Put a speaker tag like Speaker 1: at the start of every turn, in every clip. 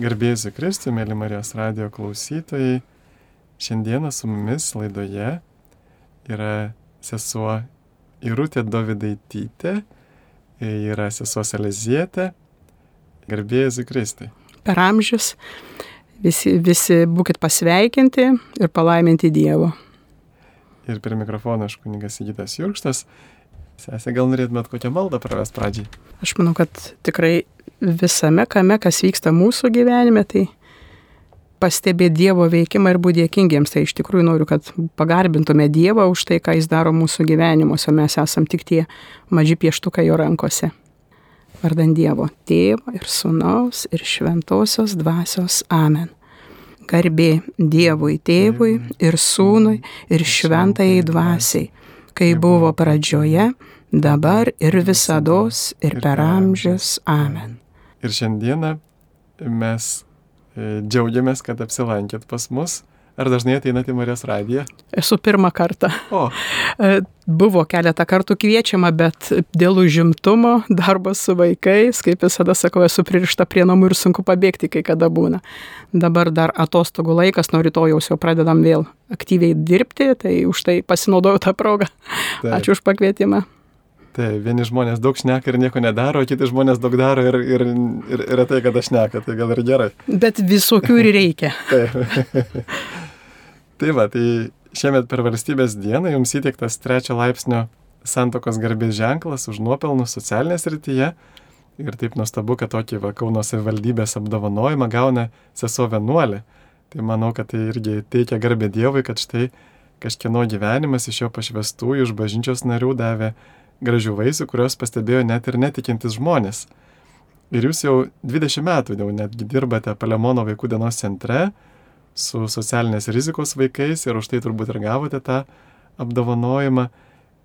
Speaker 1: Garbėsiu Kristui, mėly Marijos radio klausytojai. Šiandieną su mumis laidoje yra sesuo Irutė Dovydaitytė, yra sesuo Selezietė. Garbėsiu Kristui.
Speaker 2: Per amžius visi, visi būkit pasveikinti ir palaiminti Dievo.
Speaker 1: Ir per mikrofoną aš kuningas Įgytas Jurkštas. Sesė, gal norėtumėt kokią maldą pravest pradžiai?
Speaker 2: Aš manau, kad tikrai visame kame, kas vyksta mūsų gyvenime, tai pastebėti Dievo veikimą ir būti dėkingiems. Tai iš tikrųjų noriu, kad pagarbintume Dievą už tai, ką Jis daro mūsų gyvenimuose. Mes esam tik tie maži pieštukai jo rankose. Vardant Dievo tėvo ir sunaus ir šventosios dvasios amen. Garbė Dievui tėvui ir sūnui ir šventai dvasiai, kai buvo pradžioje, dabar ir visados ir per amžius amen.
Speaker 1: Ir šiandieną mes e, džiaugiamės, kad apsilankėt pas mus. Ar dažnai ateinate į Marijos radiją?
Speaker 2: Esu pirmą kartą.
Speaker 1: O,
Speaker 2: E, Buvo keletą kartų kviečiama, bet dėl užimtumo, darbo su vaikais, kaip visada sakau, esu pririšta prie namų ir sunku pabėgti, kai kada būna. Dabar dar atostogų laikas, nuo rytojaus jau pradedam vėl aktyviai dirbti, tai už tai pasinaudojau tą progą.
Speaker 1: Taip.
Speaker 2: Ačiū už pakvietimą.
Speaker 1: Tai vieni žmonės daug šneka ir nieko nedaro, kiti žmonės daug daro ir, ir, ir, ir tai, kad aš šneka, tai gal ir gerai.
Speaker 2: Bet visokių ir reikia.
Speaker 1: Taip. tai va, tai šiemet per valstybės dieną jums įteiktas trečio laipsnio santokos garbės ženklas už nuopelnus socialinės rytyje. Ir taip nuostabu, kad tokį va, Kauno savivaldybės apdovanojimą gauna sesuo vienuolė. Tai manau, kad tai irgi teikia garbę Dievui, kad štai kažkieno gyvenimas iš jo pašvestųjų iš bažnyčios narių davė gražių vaisių, kuriuos pastebėjo net ir netikintis žmonės. Ir jūs jau 20 metų jau netgi dirbate Palemono vaikų dienos centre su socialinės rizikos vaikais ir už tai turbūt ir gavote tą apdovanojimą.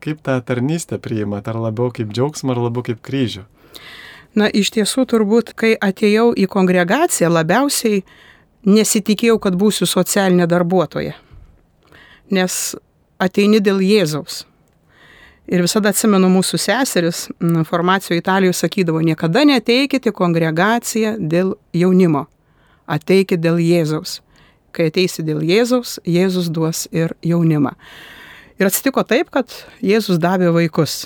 Speaker 1: Kaip tą tarnystę priimat, ar labiau kaip džiaugsmą, ar labiau kaip kryžių?
Speaker 2: Na, iš tiesų turbūt, kai atėjau į kongregaciją, labiausiai nesitikėjau, kad būsiu socialinė darbuotoja. Nes ateini dėl Jėzaus. Ir visada atsimenu mūsų seseris, m, formacijoje Italijoje sakydavo, niekada neteikite kongregaciją dėl jaunimo, ateikite dėl Jėzaus. Kai ateisi dėl Jėzaus, Jėzus duos ir jaunimą. Ir atsitiko taip, kad Jėzus davė vaikus.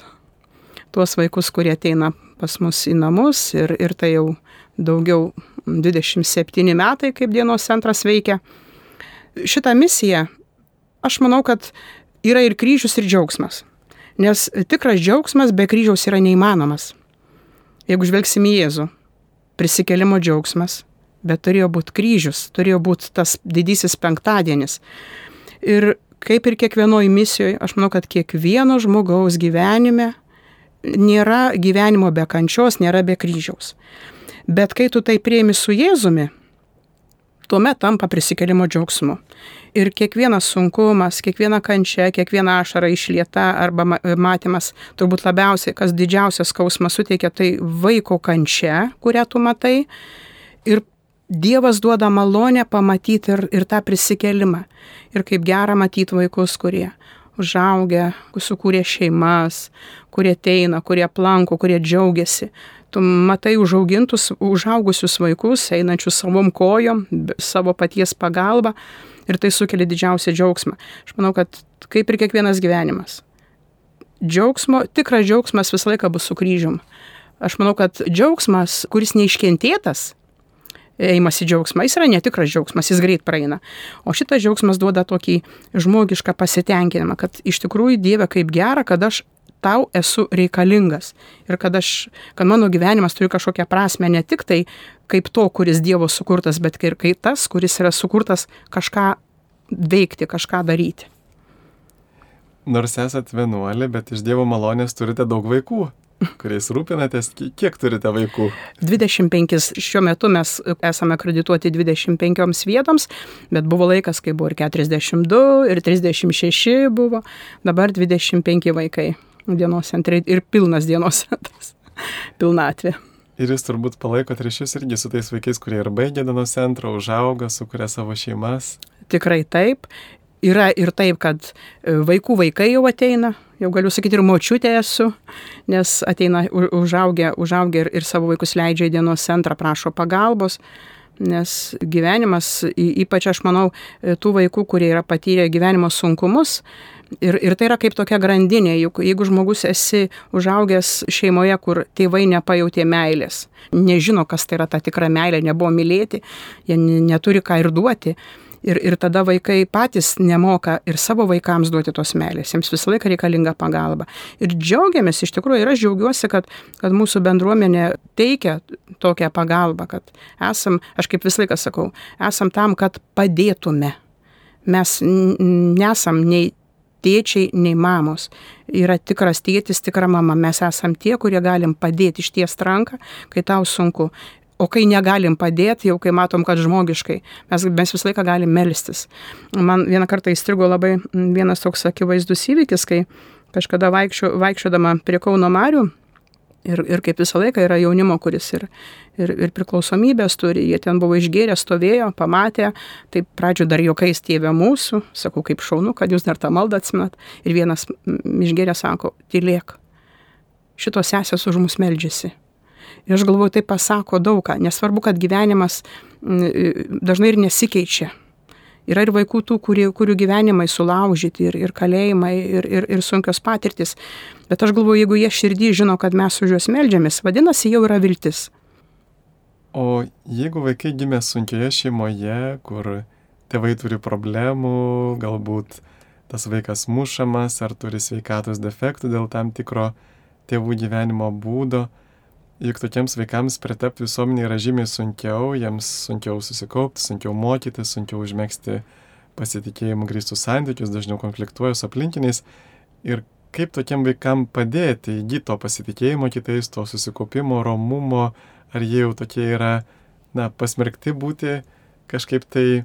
Speaker 2: Tuos vaikus, kurie ateina pas mus į namus ir, ir tai jau daugiau 27 metai, kaip dienos centras veikia. Šitą misiją, aš manau, kad yra ir kryžius, ir džiaugsmas. Nes tikras džiaugsmas be kryžiaus yra neįmanomas. Jeigu žvelgsim į Jėzų, prisikelimo džiaugsmas, bet turėjo būti kryžius, turėjo būti tas didysis penktadienis. Ir kaip ir kiekvienoje misijoje, aš manau, kad kiekvieno žmogaus gyvenime nėra gyvenimo be kančios, nėra be kryžiaus. Bet kai tu tai prieimi su Jėzumi, tuomet tampa prisikelimo džiaugsmu. Ir kiekvienas sunkumas, kiekviena kančia, kiekviena ašara išlieta arba ma- matymas, turbūt labiausiai, kas didžiausias skausmas suteikia, tai vaiko kančia, kurią tu matai. Ir Dievas duoda malonę pamatyti ir, ir tą prisikelimą. Ir kaip gera matyti vaikus, kurie užaugę, sukūrė šeimas, kurie ateina, kurie aplanko, kurie džiaugiasi. Tu matai užaugintus, užaugusius vaikus, einančius savom kojom, savo paties pagalba ir tai sukelia didžiausią džiaugsmą. Aš manau, kad kaip ir kiekvienas gyvenimas. Džiaugsmo, tikras džiaugsmas visą laiką bus su kryžium. Aš manau, kad džiaugsmas, kuris neiškentėtas, ėjimas į džiaugsmą, jis yra netikras džiaugsmas, jis greit praeina. O šitas džiaugsmas duoda tokį žmogišką pasitenkinimą, kad iš tikrųjų Dieve kaip gera, kad aš tau esu reikalingas ir kad, aš, kad mano gyvenimas turi kažkokią prasme ne tik tai kaip to, kuris Dievo sukurtas, bet ir kaip tas, kuris yra sukurtas kažką veikti, kažką daryti.
Speaker 1: Nors esat vienuolė, bet iš Dievo malonės turite daug vaikų, kuriais rūpinatės. Ki- Kiek turite vaikų?
Speaker 2: 25 šiuo metu mes esame akredituoti 25 vietoms, bet buvo laikas, kai buvo ir 42, ir 36 buvo, dabar 25 vaikai dienos centre ir pilnas dienos centras. Pilnatvė.
Speaker 1: Ir jūs turbūt palaikot ryšius irgi su tais vaikais, kurie ir baigė dienos centrą, užauga, sukuria savo šeimas.
Speaker 2: Tikrai taip. Yra ir taip, kad e, vaikų vaikai jau ateina, jau galiu sakyti, ir močiutė esu, nes ateina užaugę, užaugę ir, ir savo vaikus leidžia į dienos centrą, prašo pagalbos. nes gyvenimas, ypač aš manau, tų vaikų, kurie yra patyrę gyvenimo sunkumus, Ir, ir tai yra kaip tokia grandinė, juk jeigu žmogus esi užaugęs šeimoje, kur tėvai nepajautė meilės, nežino, kas tai yra ta tikra meilė, nebuvo mylėti, jie neturi ką ir duoti, Ir, ir tada vaikai patys nemoka ir savo vaikams duoti tos meilės, jiems visą laiką reikalinga pagalba. Ir džiaugiamės, iš tikrųjų, ir aš džiaugiuosi, kad, kad mūsų bendruomenė teikia tokią pagalbą, kad esam, aš kaip visą laiką sakau, esam tam, kad padėtume. Mes nesam nei tėčiai, nei mamos. Yra tikras tėtis, tikra mama. Mes esam tie, kurie galim padėti išties ranką, kai tau sunku. O kai negalim padėti, jau kai matom, kad žmogiškai, mes, mes visą laiką galim melstis. Man vieną kartą įstrigo labai vienas toks akivaizdus įvykis, kai kažkada vaikščio, vaikščiodama prie Kauno Marių ir, ir kaip visą laiką yra jaunimo, kuris ir, ir, ir priklausomybės turi, jie ten buvo išgėrę, stovėjo, pamatė, taip pradžio dar jokais tėvė mūsų, sakau, kaip šaunu, kad jūs dar tą maldą atsimenat. Ir vienas išgėrė sako, tylėk, šitos sesės už mus meldžiasi. Ir aš galvoju, tai pasako daug ką, nesvarbu, kad gyvenimas dažnai ir nesikeičia. Yra ir vaikų tų, kurie, kurių gyvenimai sulaužyti, ir, ir kalėjimai, ir, ir, ir sunkios patirtis. Bet aš galvoju, jeigu jie širdį žino, kad mes už juos melžiamės, vadinasi, jau yra viltis.
Speaker 1: O jeigu vaikai gimė sunkioje šeimoje, kur tėvai turi problemų, galbūt tas vaikas mušamas ar turi sveikatos defektų dėl tam tikro tėvų gyvenimo būdo, juk tokiems vaikams pritapti visuomenė yra žymiai sunkiau, jiems sunkiau susikaupti, sunkiau mokytis, sunkiau užmėgsti pasitikėjimų grįstus santykius, dažniau konfliktuoja su aplinkiniais. Ir kaip tokiem vaikam padėti įgyti to pasitikėjimo kitais, to susikaupimo, romumo, ar jie jau tokie yra, na, pasmerkti būti kažkaip tai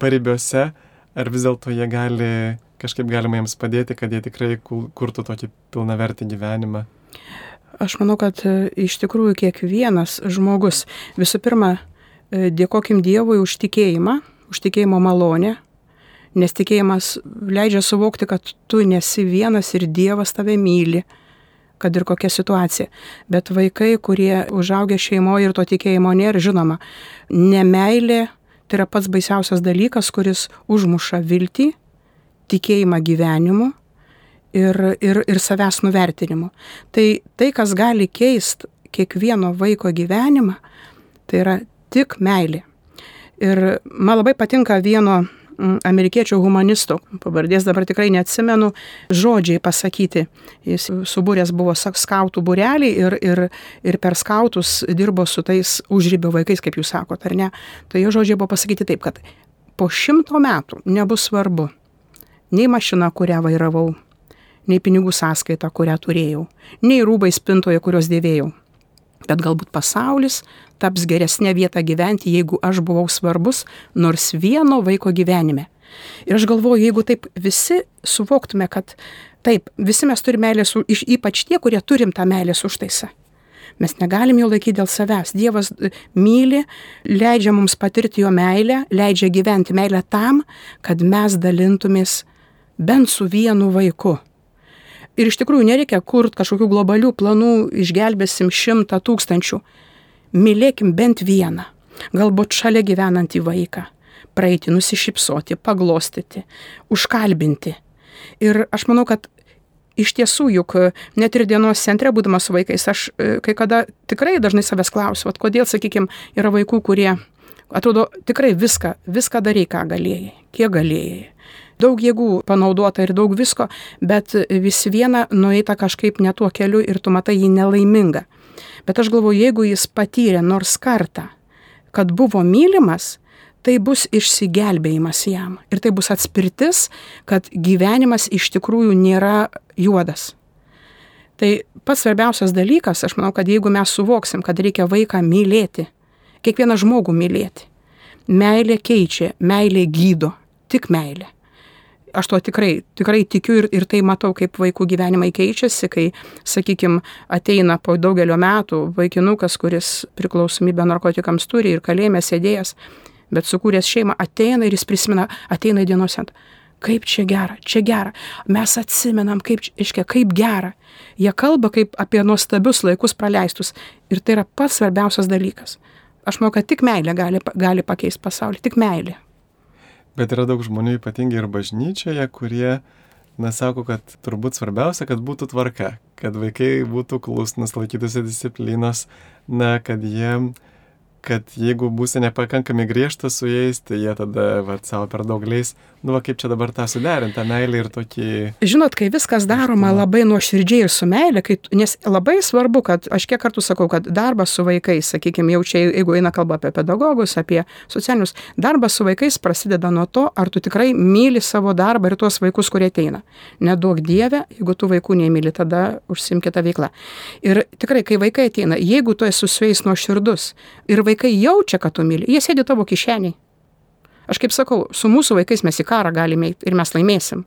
Speaker 1: paribiuose, ar vis dėlto jie gali, kažkaip galima jiems padėti, kad jie tikrai kurtų tokį pilnavertį gyvenimą.
Speaker 2: Aš manau, kad e, iš tikrųjų kiekvienas žmogus, visų pirma, e, dėkokim Dievui už tikėjimą, už tikėjimo malonę, nes tikėjimas leidžia suvokti, kad tu nesi vienas ir Dievas tave myli, kad ir kokia situacija. Bet vaikai, kurie užaugia šeimoje ir to tikėjimo nėra, žinoma, nemailė tai yra pats baisiausias dalykas, kuris užmuša viltį, tikėjimą gyvenimu ir, ir, ir savęs nuvertinimu. Tai tai, kas gali keisti kiekvieno vaiko gyvenimą, tai yra tik meilė. Ir man labai patinka vieno mm, amerikiečių humanisto, pavardės dabar tikrai neatsimenu, žodžiai pasakyti. Jis subūręs buvo skautų burelį ir, ir, ir per skautus dirbo su tais užrybio vaikais, kaip jūs sakote, ar ne. Tai jo žodžiai buvo pasakyti taip, kad po šimto metų nebus svarbu nei mašina, kurią vairavau, nei pinigų sąskaita, kurią turėjau, nei rūbai spintoje, kuriuos dėvėjau. Bet galbūt pasaulis taps geresnė vieta gyventi, jeigu aš buvau svarbus nors vieno vaiko gyvenime. Ir aš galvoju, jeigu taip visi suvoktume, kad taip, visi mes turime meilės, ypač tie, kurie turim tą meilės užtaisą. Mes negalim jo laikyti dėl savęs. Dievas e, myli, leidžia mums patirti jo meilę, leidžia gyventi meilę tam, kad mes dalintumės bent su vienu vaiku. Ir iš tikrųjų nereikia kurti kažkokių globalių planų, išgelbėsim šimtą tūkstančių. Mylėkim bent vieną, galbūt šalia gyvenantį vaiką. Praeiti, nusišypsoti, paglostyti, užkalbinti. Ir aš manau, kad iš tiesų, juk net ir dienos centre, būdamas su vaikais, aš e, kai kada tikrai dažnai savęs klausiu, kodėl, sakykime, yra vaikų, kurie atrodo tikrai viską, viską darai, ką galėjai, kiek galėjai daug jėgų panaudota ir daug visko, bet vis viena nueita kažkaip ne tuo keliu ir tu matai jį nelaimingą. Bet aš galvoju, jeigu jis patyrė nors kartą, kad buvo mylimas, tai bus išsigelbėjimas jam. Ir tai bus atspirtis, kad gyvenimas iš tikrųjų nėra juodas. Tai pats svarbiausias dalykas, aš manau, kad jeigu mes suvoksim, kad reikia vaiką mylėti, kiekvieną žmogų mylėti, meilė keičia, meilė gydo, tik meilė aš tuo tikrai, tikrai tikiu ir, ir tai matau, kaip vaikų gyvenimai keičiasi, kai, sakykime, ateina po daugelio metų vaikinukas, kuris priklausomybę narkotikams turi ir kalėjime sėdėjęs, bet sukūręs šeimą ateina ir jis prisimena, ateina į dienos centrą. Kaip čia gera, čia gera. Mes atsimenam, kaip, iškia, kaip gera. Jie kalba kaip apie nuostabius laikus praleistus. Ir tai yra pats svarbiausias dalykas. Aš manau, kad tik meilė gali, gali pakeisti pasaulį, tik meilė.
Speaker 1: Bet yra daug žmonių, ypatingai ir bažnyčioje, kurie, na, sako, kad turbūt svarbiausia, kad būtų tvarka, kad vaikai būtų klusnus, laikytųsi disciplinos, na, kad jie kad jeigu būsi nepakankamai griežtas su jais, tai jie tada, va, savo per daug leis, nu, va, kaip čia dabar tą suderinti, tą meilę ir tokį...
Speaker 2: Žinot, kai viskas daroma labai nuoširdžiai ir su meilė, kai, nes labai svarbu, kad aš kiek kartų sakau, kad darbas su vaikais, sakykime, jau čia, jeigu eina kalba apie pedagogus, apie socialinius, darbas su vaikais prasideda nuo to, ar tu tikrai myli savo darbą ir tuos vaikus, kurie ateina. Nedaug dievę, jeigu tu vaikų nemyli, tada užsimk kitą veiklą. Ir tikrai, kai vaikai ateina, jeigu tu esi su jais nuoširdus ir vaikai jaučia, kad tu myli, jie sėdi tavo kišeniai. Aš kaip sakau, su mūsų vaikais mes į karą galime ir mes laimėsim.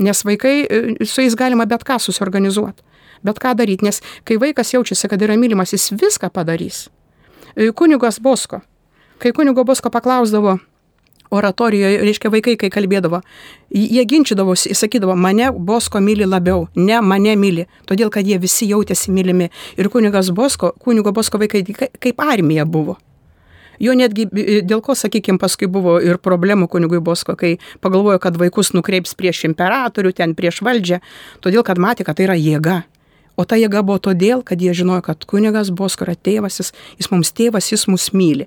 Speaker 2: Nes vaikai, e, su jais galima bet ką susiorganizuoti. Bet ką daryti, nes kai vaikas jaučiasi, kad yra mylimas, jis viską padarys. E, kunigas Bosko. Kai kunigo Bosko paklausdavo, oratorijoje, reiškia vaikai, kai kalbėdavo, jie ginčydavosi, sakydavo, mane Bosko myli labiau, ne mane myli, todėl kad jie visi jautėsi mylimi. Ir kunigas Bosko, kunigo Bosko vaikai kaip armija buvo. Jo netgi dėl ko, sakykime, paskui buvo ir problemų kunigui Bosko, kai pagalvojo, kad vaikus nukreips prieš imperatorių, ten prieš valdžią, todėl kad matė, kad tai yra jėga. O ta jėga buvo todėl, kad jie žinojo, kad kunigas Bosko yra tėvas, jis, jis mums tėvas, jis mus myli.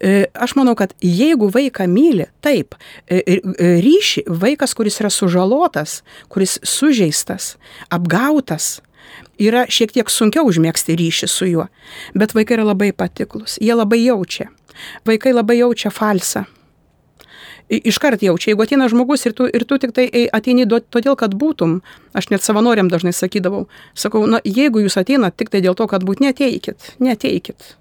Speaker 2: E, aš manau, kad jeigu vaiką myli, taip, e, e, ryšį, vaikas, kuris yra sužalotas, kuris sužeistas, apgautas, yra šiek tiek sunkiau užmėgsti ryšį su juo, bet vaikai yra labai patiklus, jie labai jaučia. Vaikai labai jaučia falsą iškart jaučia, jeigu ateina žmogus ir tu, ir tu tik tai ateini todėl, kad būtum, aš net savanoriam dažnai sakydavau, sakau, na, jeigu jūs ateinat tik tai dėl to, kad būt, neteikit, neteikit.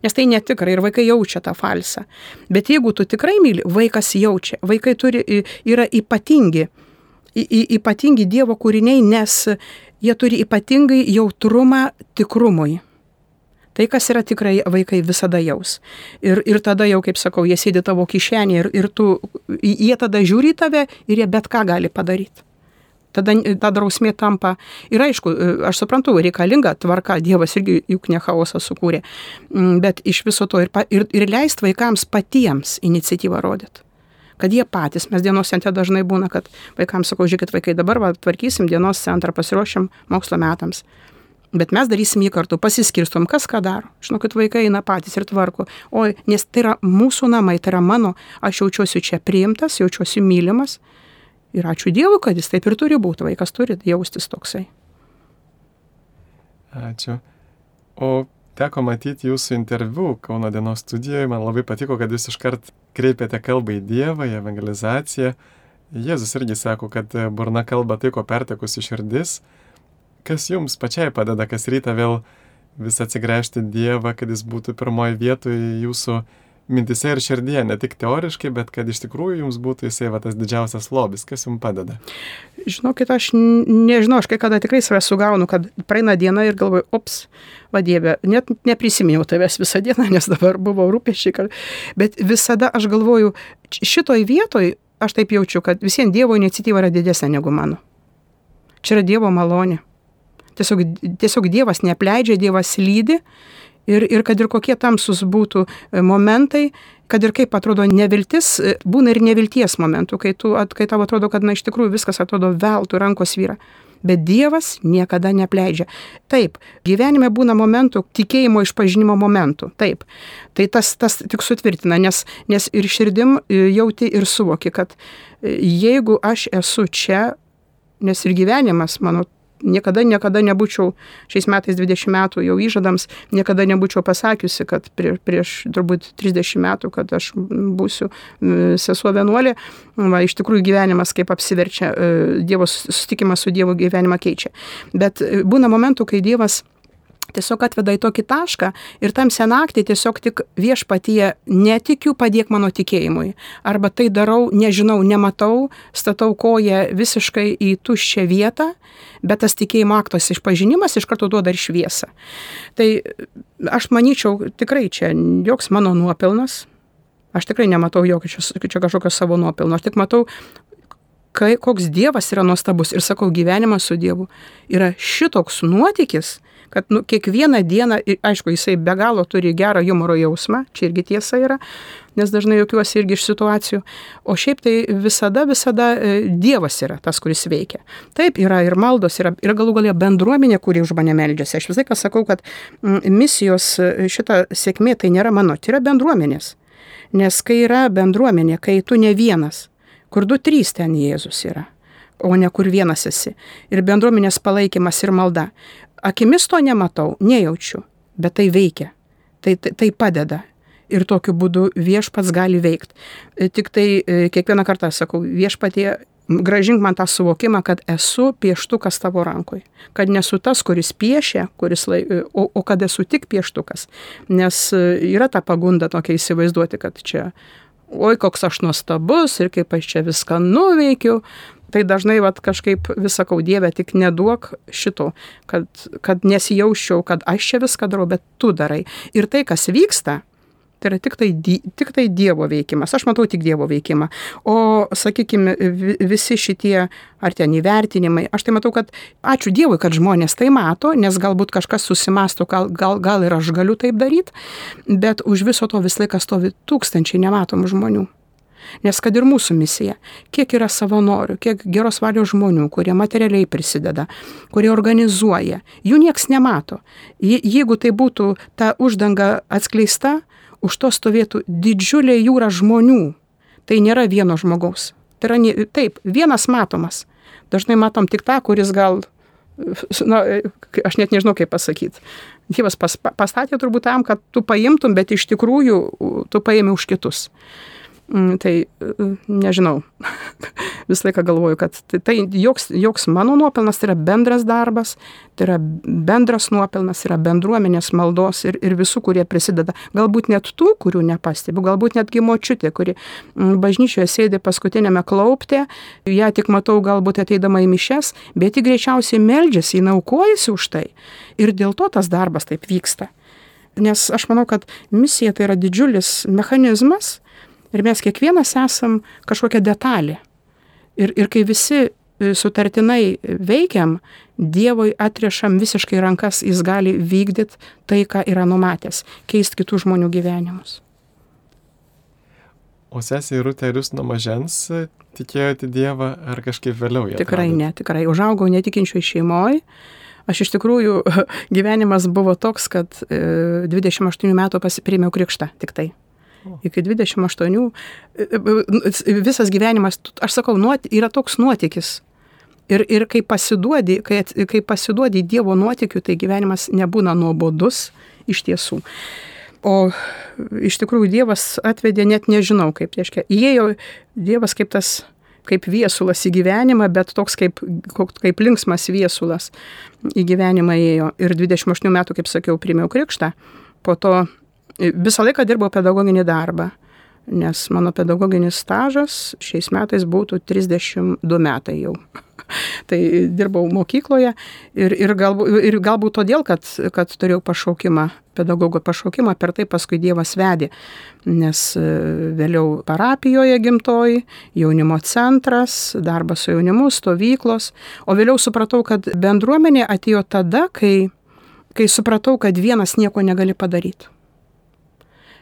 Speaker 2: Nes tai netikra ir vaikai jaučia tą falsą. Bet jeigu tu tikrai myli, vaikas jaučia, vaikai turi, yra ypatingi, ypatingi Dievo kūriniai, nes jie turi ypatingai jautrumą tikrumui. Tai, kas yra tikrai vaikai visada jaus. Ir, ir tada jau, kaip sakau, jie sėdi tavo kišenį ir, ir tu, jie tada žiūri tave ir jie bet ką gali padaryti. Tada ta drausmė tampa. Ir aišku, aš suprantu, reikalinga tvarka, Dievas irgi juk ne chaosą sukūrė. Mm, bet iš viso to ir, ir, ir leist vaikams patiems iniciatyvą rodyti kad jie patys, mes dienos centre dažnai būna, kad vaikams sakau, žiūrėkit, vaikai dabar va, tvarkysim dienos centrą, pasiruošim mokslo metams. Bet mes darysim jį kartu, pasiskirstom, kas ką daro. Žinokit, vaikai eina patys ir tvarko. O, nes tai yra mūsų namai, tai yra mano, aš jaučiuosi čia priimtas, jaučiuosi mylimas. Ir ačiū Dievui, kad jis taip ir turi būti, vaikas turi jaustis toksai.
Speaker 1: Ačiū. O teko matyti jūsų interviu Kauno dienos studijoje, man labai patiko, kad jūs iškart kreipėte kalbą į Dievą, į evangelizaciją. Jėzus irgi sako, kad burna kalba tai, ko pertekusi širdis kas jums pačiai padeda kas rytą vėl vis atsigręžti Dievą, kad jis būtų pirmoji vietoje jūsų mintise ir širdyje, ne tik teoriškai, bet kad iš tikrųjų jums būtų jisai va tas didžiausias lobis, kas jums padeda?
Speaker 2: Žinokit, aš nežinau, aš kai kada tikrai save sugaunu, kad praeina diena ir galvoju, ops, vadėbė, net neprisiminiau tavęs visą dieną, nes dabar buvo rūpešiai, bet visada aš galvoju, šitoj vietoj aš taip jaučiu, kad visiems Dievo iniciatyva yra didesnė negu mano. Čia yra Dievo malonė. Tiesiog, tiesiog Dievas neapleidžia, Dievas lydi ir, ir kad ir kokie tamsus būtų e, momentai, kad ir kaip atrodo neviltis, e, būna ir nevilties momentų, kai, tu, kai tau atrodo, kad na iš tikrųjų viskas atrodo veltui rankos vyra. Bet Dievas niekada neapleidžia. Taip, gyvenime būna momentų, tikėjimo išpažinimo momentų. Taip. Tai tas, tas tik sutvirtina, nes, nes ir širdim e, jauti ir suvoki, kad jeigu aš esu čia, nes ir gyvenimas mano niekada, niekada nebūčiau, šiais metais 20 metų jau įžadams, niekada nebūčiau pasakiusi, kad prie, prieš turbūt 30 metų, kad aš būsiu sesuo vienuolė, va, iš tikrųjų gyvenimas kaip apsiverčia, e, Dievo susitikimas su Dievu gyvenimą keičia. Bet e, būna momentų, kai Dievas tiesiog atveda į tokį tašką ir tam senaktį tiesiog tik viešpatyje netikiu, padėk mano tikėjimui. Arba tai darau, nežinau, nematau, statau koją visiškai į tuščią vietą, bet tas tikėjimo aktos išpažinimas iš karto duoda ir šviesą. Tai aš manyčiau, tikrai čia joks mano nuopelnas. Aš tikrai nematau jokio čia, čia kažkokio savo nuopelno. Aš tik matau kai, koks Dievas yra nuostabus ir sakau, gyvenimas su Dievu yra šitoks nuotykis, kad nu, kiekvieną dieną, aišku, jisai be galo turi gerą humoro jausmą, čia irgi tiesa yra, nes dažnai jokiuosi irgi iš situacijų, o šiaip tai visada, visada e, Dievas yra tas, kuris veikia. Taip, yra ir maldos, yra, yra galų galia bendruomenė, kuri už mane meldžiasi. Aš visai ką sakau, kad misijos e, šita sėkmė tai nėra mano, tai yra bendruomenės. Nes kai yra bendruomenė, kai tu ne vienas, kur du, trys ten Jėzus yra, o ne kur vienas esi. Ir bendruomenės palaikymas ir malda. Akimis to nematau, nejaučiu, bet tai veikia. Tai, tai, tai padeda. Ir tokiu būdu viešpats gali veikti. E, tik tai e, kiekvieną kartą sakau, viešpatie, gražink man tą suvokimą, kad esu pieštukas tavo rankoj. Kad nesu tas, kuris piešia, kuris lai, e, o, o kad esu tik pieštukas. Nes yra ta pagunda tokia įsivaizduoti, kad čia oi koks aš nuostabus ir kaip aš čia viską nuveikiu. Tai dažnai vat, kažkaip visakau Dievę, tik neduok šito, kad, kad nesijaučiau, kad aš čia viską darau, bet tu darai. Ir tai, kas vyksta, Tai yra tik tai, tik tai Dievo veikimas. Aš matau tik Dievo veikimą. O, sakykime, visi šitie ar ten įvertinimai, aš tai matau, kad ačiū Dievui, kad žmonės tai mato, nes galbūt kažkas susimasto, gal, gal, gal ir aš galiu taip daryti, bet už viso to vis laikas stovi tūkstančiai nematomų žmonių. Nes kad ir mūsų misija, kiek yra savanorių, kiek geros valios žmonių, kurie materialiai prisideda, kurie organizuoja, jų nieks nemato. Jeigu tai būtų ta uždanga atskleista, už to stovėtų didžiulė jūra žmonių. Tai nėra vieno žmogaus. Tai yra, taip, vienas matomas. Dažnai matom tik tą, kuris gal, na, aš net nežinau kaip pasakyti. Dievas pas, pastatė turbūt tam, kad tu paimtum, bet iš tikrųjų tu paėmė už kitus. Mm, tai e, nežinau, visą laiką galvoju, kad tai, tai joks, joks mano nuopelnas, tai yra bendras darbas, tai yra bendras nuopelnas, yra bendruomenės maldos ir, ir visų, kurie prisideda. Galbūt net tų, kurių nepastebiu, galbūt netgi močiutė, kuri mm, bažnyčioje sėdi paskutinėme klauptė, ją tik matau galbūt ateidama į mišes, bet ji greičiausiai meldžiasi, ji naukojasi už tai. Ir dėl to tas darbas taip vyksta. Nes aš manau, kad misija tai yra didžiulis mechanizmas, Ir mes kiekvienas esam kažkokia detalė. Ir, ir kai visi e, sutartinai veikiam, Dievui atriešam visiškai rankas, jis gali vykdyti tai, ką yra numatęs, keisti kitų žmonių gyvenimus.
Speaker 1: O sesė Rūtė, ar jūs nuo mažens tikėjote Dievą ar kažkaip vėliau?
Speaker 2: Tikrai ne, tikrai. Užaugau netikinčioj šeimoje. Aš iš tikrųjų, gyvenimas buvo toks, kad 28 e, metų pasiprimėjau krikštą tik tai iki 28, e, e, visas gyvenimas, aš sakau, yra toks nuotykis. Ir, ir kai, pasiduodi, kai, kai pasiduodi Dievo nuotikiu, tai gyvenimas nebūna nuobodus iš tiesų. O iš tikrųjų Dievas atvedė net nežinau kaip, tai reiškia, įėjo Dievas kaip tas, kaip viesulas į gyvenimą, bet toks kaip, kaip linksmas viesulas į gyvenimą įėjo. Ir 28 metų, kaip sakiau, primiau krikštą, po to Visą laiką dirbau pedagoginį darbą, nes mano pedagoginis stažas šiais metais būtų 32 metai jau. tai dirbau mokykloje ir, ir, galbūt, ir galbūt todėl, kad, kad turėjau pašaukimą, pedagogo pašaukimą, per tai paskui Dievas vedė, nes e, vėliau parapijoje gimtoji, jaunimo centras, darbas su jaunimu, stovyklos, o vėliau supratau, kad bendruomenė atėjo tada, kai, kai supratau, kad vienas nieko negali padaryti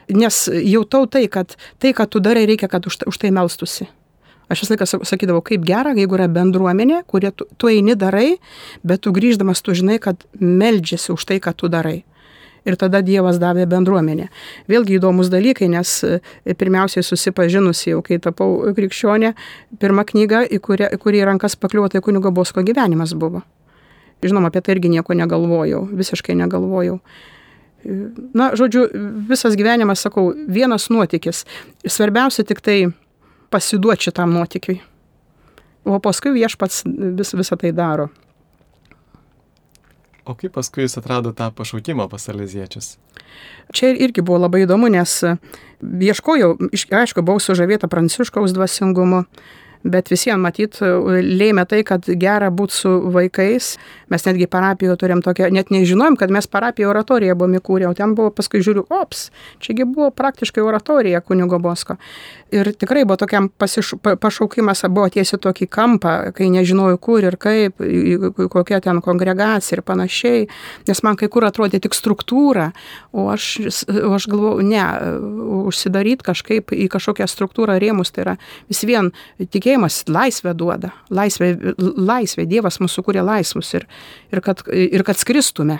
Speaker 2: nes jautau tai, kad tai, ką tu darai, reikia, kad už, už tai melstusi. Aš visą laiką sakydavau, kaip gera, jeigu yra bendruomenė, kurie tu, tu eini darai, bet tu grįždamas tu žinai, kad meldžiasi už tai, ką tu darai. Ir tada Dievas davė bendruomenę. Vėlgi įdomus dalykai, nes e, pirmiausiai susipažinusi jau, kai tapau krikščionė, pirma knyga, į kurią, kurį rankas pakliuvo, tai kunigo Bosko gyvenimas buvo. Žinoma, apie tai irgi nieko negalvojau, visiškai negalvojau. Na, žodžiu, visas gyvenimas, sakau, vienas nuotykis. Svarbiausia tik tai pasiduoti šitam nuotykiui. O paskui viešpats vis, visą tai daro.
Speaker 1: O kaip paskui jūs atrado tą pašaukimą pas Aleziečius?
Speaker 2: Čia irgi buvo labai įdomu, nes ieškojau, aišku, buvau sužavėta pranciškaus dvasingumu, bet visiems matyt lėmė tai, kad gera būti su vaikais. Mes netgi parapijoje turėjom tokią, net nežinojom, kad mes parapijoje oratoriją buvome įkūrę, o ten buvo paskui žiūriu, ops, čiagi buvo praktiškai oratorija kunigo Bosko. Ir tikrai buvo tokiam pasiš, pašaukimas, buvo tiesi tokį kampą, kai nežinojau kur ir kaip, kokia ten kongregacija ir panašiai, nes man kai kur atrodė tik struktūra, o aš, o aš galvoju, ne, užsidaryti kažkaip į kažkokią struktūrą rėmus, tai yra vis vien tikėjimas laisvę duoda, laisvę, laisvę Dievas mūsų kūrė laisvus ir, ir, kad, ir kad skristume,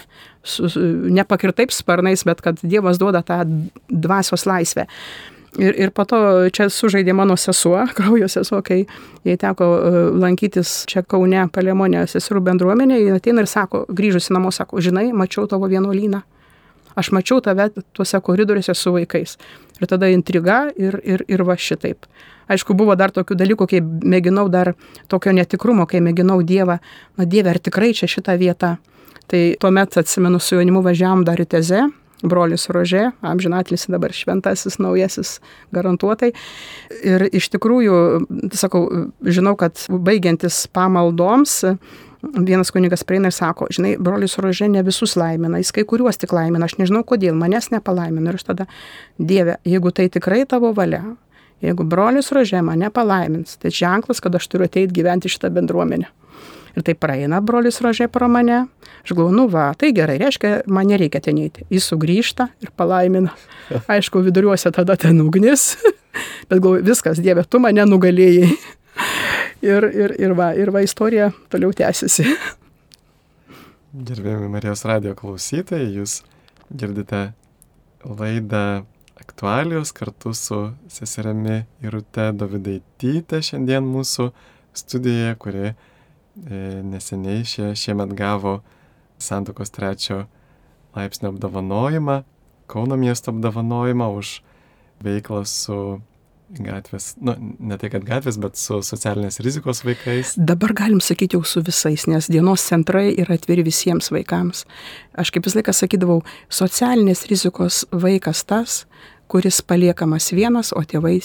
Speaker 2: nepakirtaip sparnais, bet kad Dievas duoda tą dvasios laisvę. Ir, ir po to čia sužaidė mano sesuo, kraujo sesuo, kai jai teko e, lankytis čia Kaune, Palemonė seserų bendruomenė, jie ateina ir sako, grįžusi namo, sako, žinai, mačiau tavo vienuolyną. Aš mačiau tave tuose koridoriuose su vaikais. Ir tada intriga ir, ir, ir va šitaip. Aišku, buvo dar tokių dalykų, kai mėginau dar tokio netikrumo, kai mėginau Dievą, na Dieve, ar tikrai čia šita vieta. Tai tuomet atsimenu su jaunimu važiavam dar į Tezę, brolis Rožė, amžinatlis dabar šventasis, naujasis garantuotai. Ir iš tikrųjų, sakau, žinau, kad baigiantis pamaldoms, vienas kunigas prieina ir sako, žinai, brolis Rožė ne visus laimina, jis kai kuriuos tik laimina, aš nežinau kodėl, manęs nepalaimina. Ir aš tada, Dieve, jeigu tai tikrai tavo valia, jeigu brolis Rožė mane palaimins, tai ženklas, kad aš turiu ateiti gyventi šitą bendruomenę. Ir tai praeina brolis rožė pro mane. Aš galvoju, nu va, tai gerai, reiškia, man nereikia ten eiti. Jis sugrįžta ir palaimina. Aišku, viduriuose tada ten ugnis. Bet galvoju, viskas, Dieve, tu mane nugalėjai. Ir, ir, ir, va, ir va, istorija toliau tęsiasi.
Speaker 1: Gerbėjami Marijos radio klausytojai, jūs girdite laidą aktualijos kartu su seserimi Irute Davidaityte šiandien mūsų studijoje, kuri E, neseniai šie, šiemet gavo Santokos trečio laipsnio apdovanojimą, Kauno miesto apdovanojimą už veiklą su gatvės, nu, ne tai kad gatvės, bet su socialinės rizikos vaikais.
Speaker 2: Dabar galim sakyti jau su visais, nes dienos centrai yra atviri visiems vaikams. Aš kaip visą laiką sakydavau, socialinės rizikos vaikas tas, kuris paliekamas vienas, o tėvai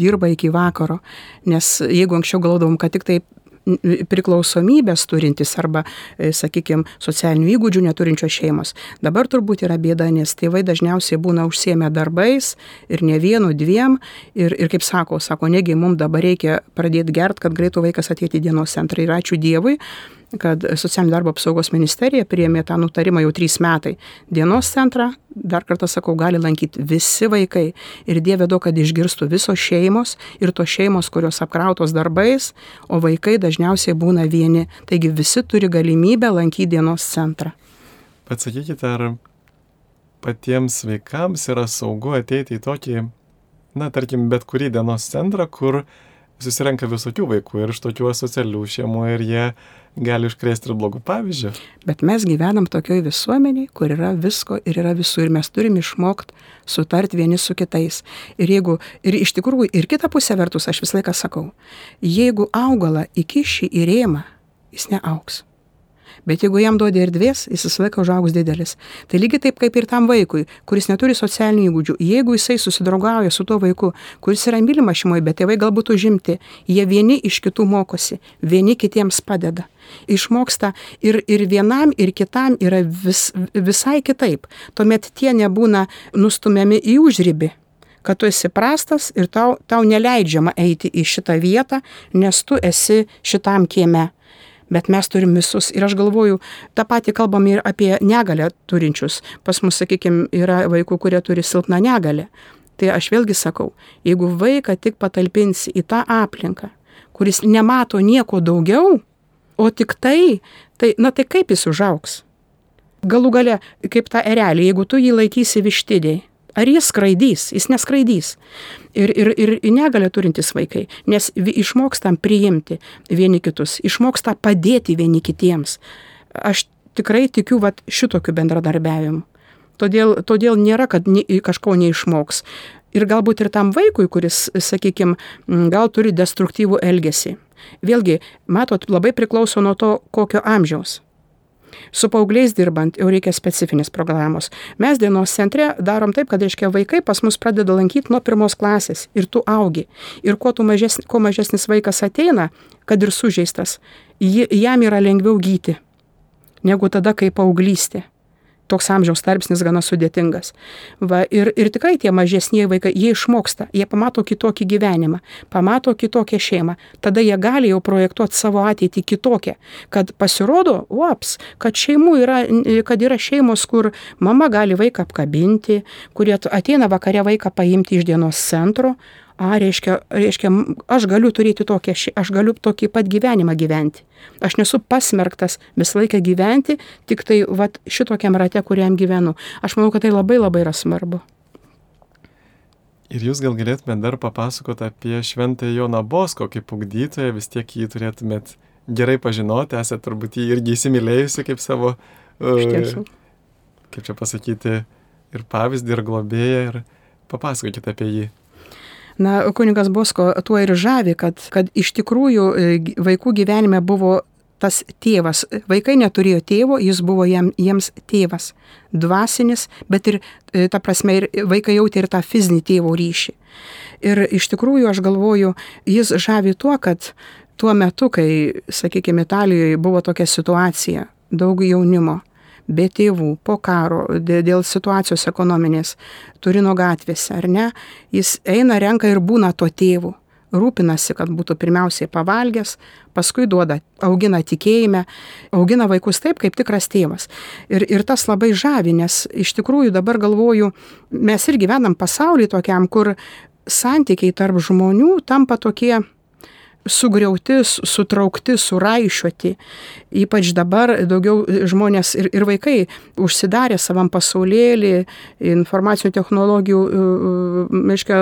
Speaker 2: dirba iki vakaro. Nes jeigu anksčiau galvodavom, kad tik tai priklausomybės turintys arba, e, sakykime, socialinių įgūdžių neturinčios šeimos. Dabar turbūt yra bėda, nes tėvai dažniausiai būna užsiemę darbais ir ne vienu, dviem. Ir, ir kaip sako, sako, negi mums dabar reikia pradėti gert, kad greitų vaikas atėti į dienos centrą. Ir ačiū Dievui, kad socialinio darbo apsaugos ministerija priėmė tą nutarimą jau trys metai. Dienos centrą, dar kartą sakau, gali lankyti visi vaikai. Ir Dieve duok, kad išgirstų visos šeimos ir tos šeimos, kurios apkrautos darbais, o vaikai dažniausiai būna vieni. Taigi visi turi galimybę lankyti dienos centrą.
Speaker 1: Bet sakykite, ar patiems vaikams yra saugu ateiti į tokį, na, tarkim, bet kurį dienos centrą, kur susirenka visokių vaikų ir iš tokių asocialių šeimų ir jie gali užkrėsti ir blogų pavyzdžių.
Speaker 2: Bet mes gyvenam tokioj visuomeniai, kur yra visko ir yra visų ir mes turim išmokti sutarti vieni su kitais. Ir jeigu, ir iš tikrųjų, ir kita pusė vertus, aš visą laiką sakau, jeigu augalą įkiši į rėmą, jis neauks. Bet jeigu jam duodi erdvės, jis visą laiką užaugs didelis. Tai lygiai taip kaip ir tam vaikui, kuris neturi socialinių įgūdžių. Jeigu jisai susidraugauja su tuo vaiku, kuris yra mylimas šeimoje, bet tėvai galbūt užimti, jie vieni iš kitų mokosi, vieni kitiems padeda. Išmoksta ir, ir vienam, ir kitam yra vis, visai kitaip. Tuomet tie nebūna nustumiami į užrybį kad tu esi prastas ir tau, tau neleidžiama eiti į šitą vietą, nes tu esi šitam kieme bet mes turim visus. Ir aš galvoju, tą patį kalbam ir apie negalę turinčius. Pas mus, sakykime, yra vaikų, kurie turi silpną negalę. Tai aš vėlgi sakau, jeigu vaiką tik patalpinsi į tą aplinką, kuris nemato nieko daugiau, o tik tai, tai, na tai kaip jis užauks? Galų gale, kaip tą erelį, jeigu tu jį laikysi vištidėje, Ar jis skraidys? Jis neskraidys. Ir, ir, ir negalė turintys vaikai, nes išmokstam priimti vieni kitus, išmokstam padėti vieni kitiems. Aš tikrai tikiu vat, šitokiu bendradarbiavimu. Todėl, todėl nėra, kad ne, kažko neišmoks. Ir galbūt ir tam vaikui, kuris, sakykime, gal turi destruktyvų elgesį. Vėlgi, matot, labai priklauso nuo to, kokio amžiaus. Su paaugliais dirbant jau reikia specifinės programos. Mes dienos centre darom taip, kad, reiškia, vaikai pas mus pradeda lankyti nuo pirmos klasės ir tu augi. Ir kuo, mažesnis, kuo mažesnis vaikas ateina, kad ir sužeistas, jam yra lengviau gyti negu tada, kai paauglystė toks amžiaus tarpsnis gana sudėtingas. Va, ir, ir tikrai tie mažesnieji vaikai, jie išmoksta, jie pamato kitokį gyvenimą, pamato kitokią šeimą, tada jie gali jau projektuoti savo ateitį kitokią, kad pasirodo, uops, kad yra, kad yra šeimos, kur mama gali vaiką apkabinti, kurie ateina vakare vaiką paimti iš dienos centro, a, reiškia, reiškia, aš galiu turėti tokią, aš galiu tokį pat gyvenimą gyventi. Aš nesu pasmerktas visą laiką gyventi, tik tai vat, šitokiam rate, kuriam gyvenu. Aš manau, kad tai labai labai yra svarbu.
Speaker 1: Ir jūs gal galėtumėte dar papasakoti apie šventąją Joną Bosko kaip ugdytoją, vis tiek jį turėtumėt gerai pažinoti, esate turbūt jį irgi įsimylėjusi kaip savo, uh, kaip čia pasakyti, ir pavyzdį, ir globėją, ir papasakokite apie jį.
Speaker 2: Na, kunigas Bosko tuo ir žavi, kad, kad iš tikrųjų e, vaikų gyvenime buvo tas tėvas. Vaikai neturėjo tėvo, jis buvo jam, jiems tėvas. Dvasinis, bet ir, e, ta prasme, ir vaikai jautė ir tą fizinį tėvo ryšį. Ir iš tikrųjų aš galvoju, jis žavi tuo, kad tuo metu, kai, sakykime, Italijoje buvo tokia situacija, daug jaunimo, be tėvų, po karo, dėl situacijos ekonominės, Turino gatvėse, ar ne, jis eina, renka ir būna to tėvu. Rūpinasi, kad būtų pirmiausiai pavalgęs, paskui duoda, augina tikėjime, augina vaikus taip, kaip tikras tėvas. Ir, ir tas labai žavi, nes iš tikrųjų dabar galvoju, mes ir gyvenam pasaulį tokiam, kur santykiai tarp žmonių tampa tokie, sugriauti, sutraukti, suraišiuoti. Ypač dabar daugiau žmonės ir, ir vaikai užsidarė savam pasaulėlį, informacijų technologijų, aiškia,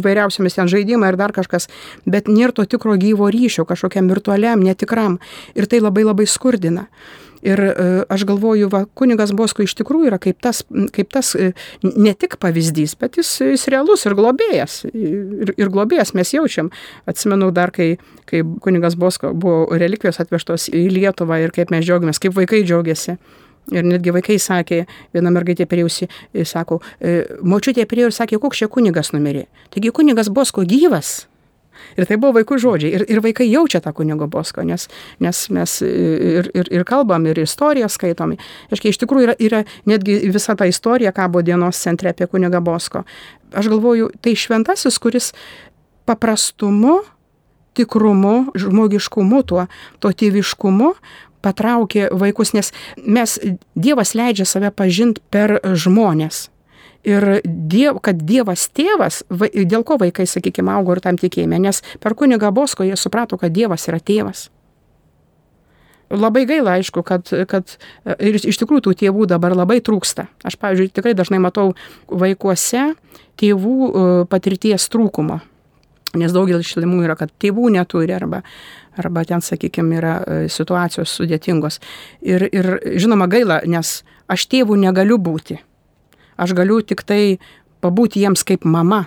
Speaker 2: įvairiausiamis ten žaidimai ir dar kažkas, bet nėra to tikro gyvo ryšio, kažkokiam virtualiam, netikram. Ir tai labai labai skurdina. Ir e, aš galvoju, va, kunigas Bosko iš tikrųjų yra kaip tas, kaip tas e, ne tik pavyzdys, bet jis, jis realus ir globėjas. Ir, ir globėjas mes jaučiam. Atsimenu dar, kai, kai kunigas Bosko buvo relikvijos atvežtos į Lietuvą ir kaip mes džiaugiamės, kaip vaikai džiaugiasi. Ir netgi vaikai sakė, viena mergaitė sako, e, močiutė priėjo ir sakė, koks čia kunigas numirė. Taigi kunigas Bosko gyvas. Ir tai buvo vaikų žodžiai. Ir, ir vaikai jaučia tą kunigo bosko, nes, nes mes ir, ir, ir kalbam, ir istoriją skaitom. Aiškiai, iš tikrųjų yra, yra netgi visa ta istorija kabo dienos centre apie kunigą bosko. Aš galvoju, tai šventasis, kuris paprastumu, tikrumu, žmogiškumu, tuo, to tėviškumu patraukė vaikus, nes mes, Dievas leidžia save pažinti per žmonės Ir diev, kad Dievas tėvas, va, dėl ko vaikai, sakykime, augo ir tam tikėjime, nes per kunigą Bosko jie suprato, kad Dievas yra tėvas. Labai gaila, aišku, kad, kad ir iš tikrųjų tų tėvų dabar labai trūksta. Aš, pavyzdžiui, tikrai dažnai matau vaikuose tėvų e, patirties trūkumo. Nes daugelis šeimų yra, kad tėvų neturi arba, arba ten, sakykime, yra e, situacijos sudėtingos. Ir, ir žinoma gaila, nes aš tėvų negaliu būti aš galiu tik tai pabūti jiems kaip mama.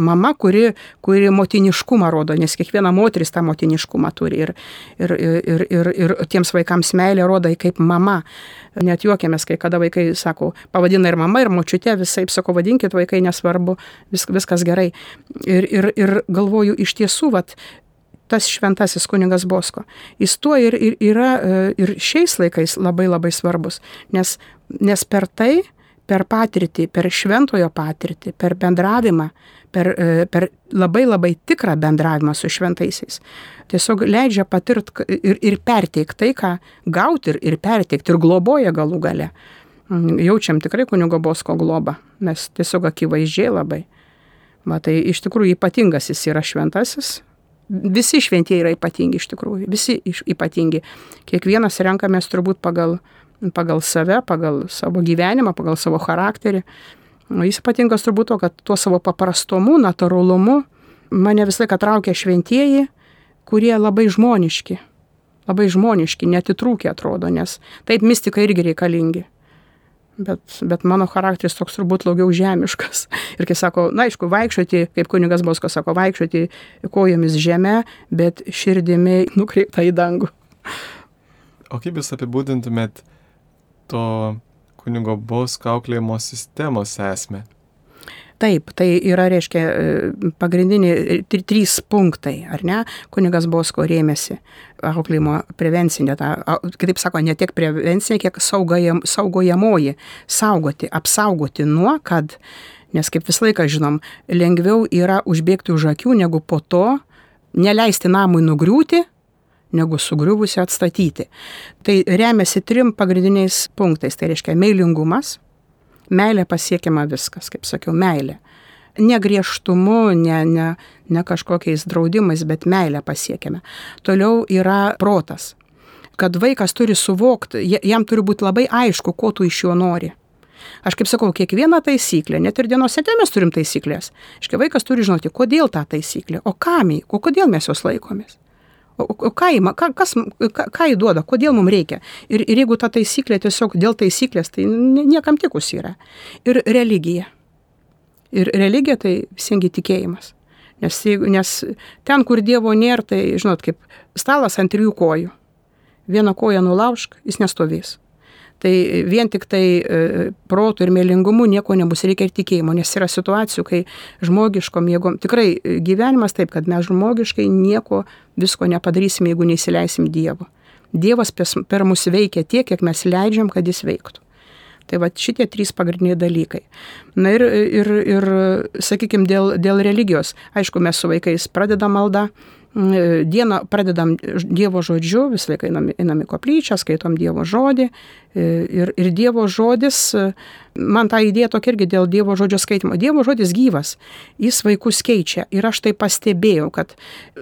Speaker 2: Mama, kuri, kuri motiniškumą rodo, nes kiekviena moteris tą motiniškumą turi ir, ir, ir, ir, ir tiems vaikams meilė rodo kaip mama. Net juokiamės, kai kada vaikai sako, pavadina ir mama, ir močiutė, visai sako, vadinkit vaikai, nesvarbu, vis, viskas gerai. Ir, ir, ir galvoju, iš tiesų, vat, tas šventasis kunigas Bosko. Jis tuo ir, ir yra ir šiais laikais labai labai svarbus, nes, nes per tai per patirtį, per šventojo patirtį, per bendravimą, per, e, per labai labai tikrą bendravimą su šventaisiais. Tiesiog leidžia patirti ir, ir perteikti tai, ką gauti ir, ir perteikti, ir globoja galų gale. Mm, jaučiam tikrai kunigo bosko globą, mes tiesiog akivaizdžiai labai. Matai, iš tikrųjų ypatingas jis yra šventasis. Visi šventieji yra ypatingi iš tikrųjų, visi ypatingi. Kiekvienas renkamės turbūt pagal, pagal save, pagal savo gyvenimą, pagal savo charakterį. O jis ypatingas turbūt to, kad tuo savo paprastumu, natūralumu mane visą laiką traukia šventieji, kurie labai žmoniški, labai žmoniški, netitrūkė atrodo, nes taip mistika irgi reikalingi. Bet, bet mano charakteris toks turbūt daugiau žemiškas. Ir kai sako, na aišku, vaikščioti, kaip kunigas Bosko sako, vaikščioti kojomis žemė, bet širdimi nukreipta į dangų.
Speaker 1: O kaip jūs apibūdintumėt to kunigo Bosko auklėjimo sistemos esmę?
Speaker 2: Taip, tai yra, reiškia, e, pagrindiniai tri, trys punktai, ar ne? Kunigas Bosko rėmėsi auklėjimo prevencinė, ta, kitaip sako, ne tiek prevencinė, kiek saugojam, saugojamoji, saugoti, apsaugoti nuo, kad, nes kaip visą laiką žinom, lengviau yra užbėgti už akių, negu po to neleisti namui nugriūti, negu sugriuvusi atstatyti. Tai remiasi trim pagrindiniais punktais, tai reiškia meilingumas, meilė pasiekiama viskas, kaip sakiau, meilė. Ne griežtumu, ne, ne, ne kažkokiais draudimais, bet meilę pasiekiame. Toliau yra protas. Kad vaikas turi suvokti, jam turi būti labai aišku, ko tu iš jo nori. Aš kaip sakau, kiekvieną taisyklę, net ir dienos sėdė mes turim taisyklės. Iškia vaikas turi žinoti, kodėl ta taisyklė, o kam jį, o kodėl mes jos laikomės. O, ką, jį, ką, kas, ką, ką jį duoda, kodėl mums reikia. Ir, ir jeigu ta taisyklė tiesiog dėl taisyklės, tai niekam tikus yra. Ir religija. Ir religija tai visiengi tikėjimas. Nes, nes ten, kur Dievo nėra, tai, žinot, kaip stalas ant trijų kojų. Vieną koją nulaužk, jis nestovės tai vien tik tai e, protų ir mėlingumu nieko nebus, reikia ir tikėjimo, nes yra situacijų, kai žmogiškom jėgom, tikrai e, gyvenimas taip, kad mes žmogiškai nieko visko nepadarysim, jeigu neįsileisim Dievo. Dievas per mus veikia tiek, kiek mes leidžiam, kad jis veiktų. Tai va šitie trys pagrindiniai dalykai. Na ir, ir, ir sakykime, dėl, dėl religijos. Aišku, mes su vaikais pradedam maldą, dieną pradedam Dievo žodžiu, visą laiką einam, einam į koplyčią, skaitom Dievo žodį. E, ir, ir Dievo žodis, e, man ta idėja tokia irgi dėl Dievo žodžio skaitimo. Dievo žodis gyvas, jis vaikus keičia. Ir aš tai pastebėjau, kad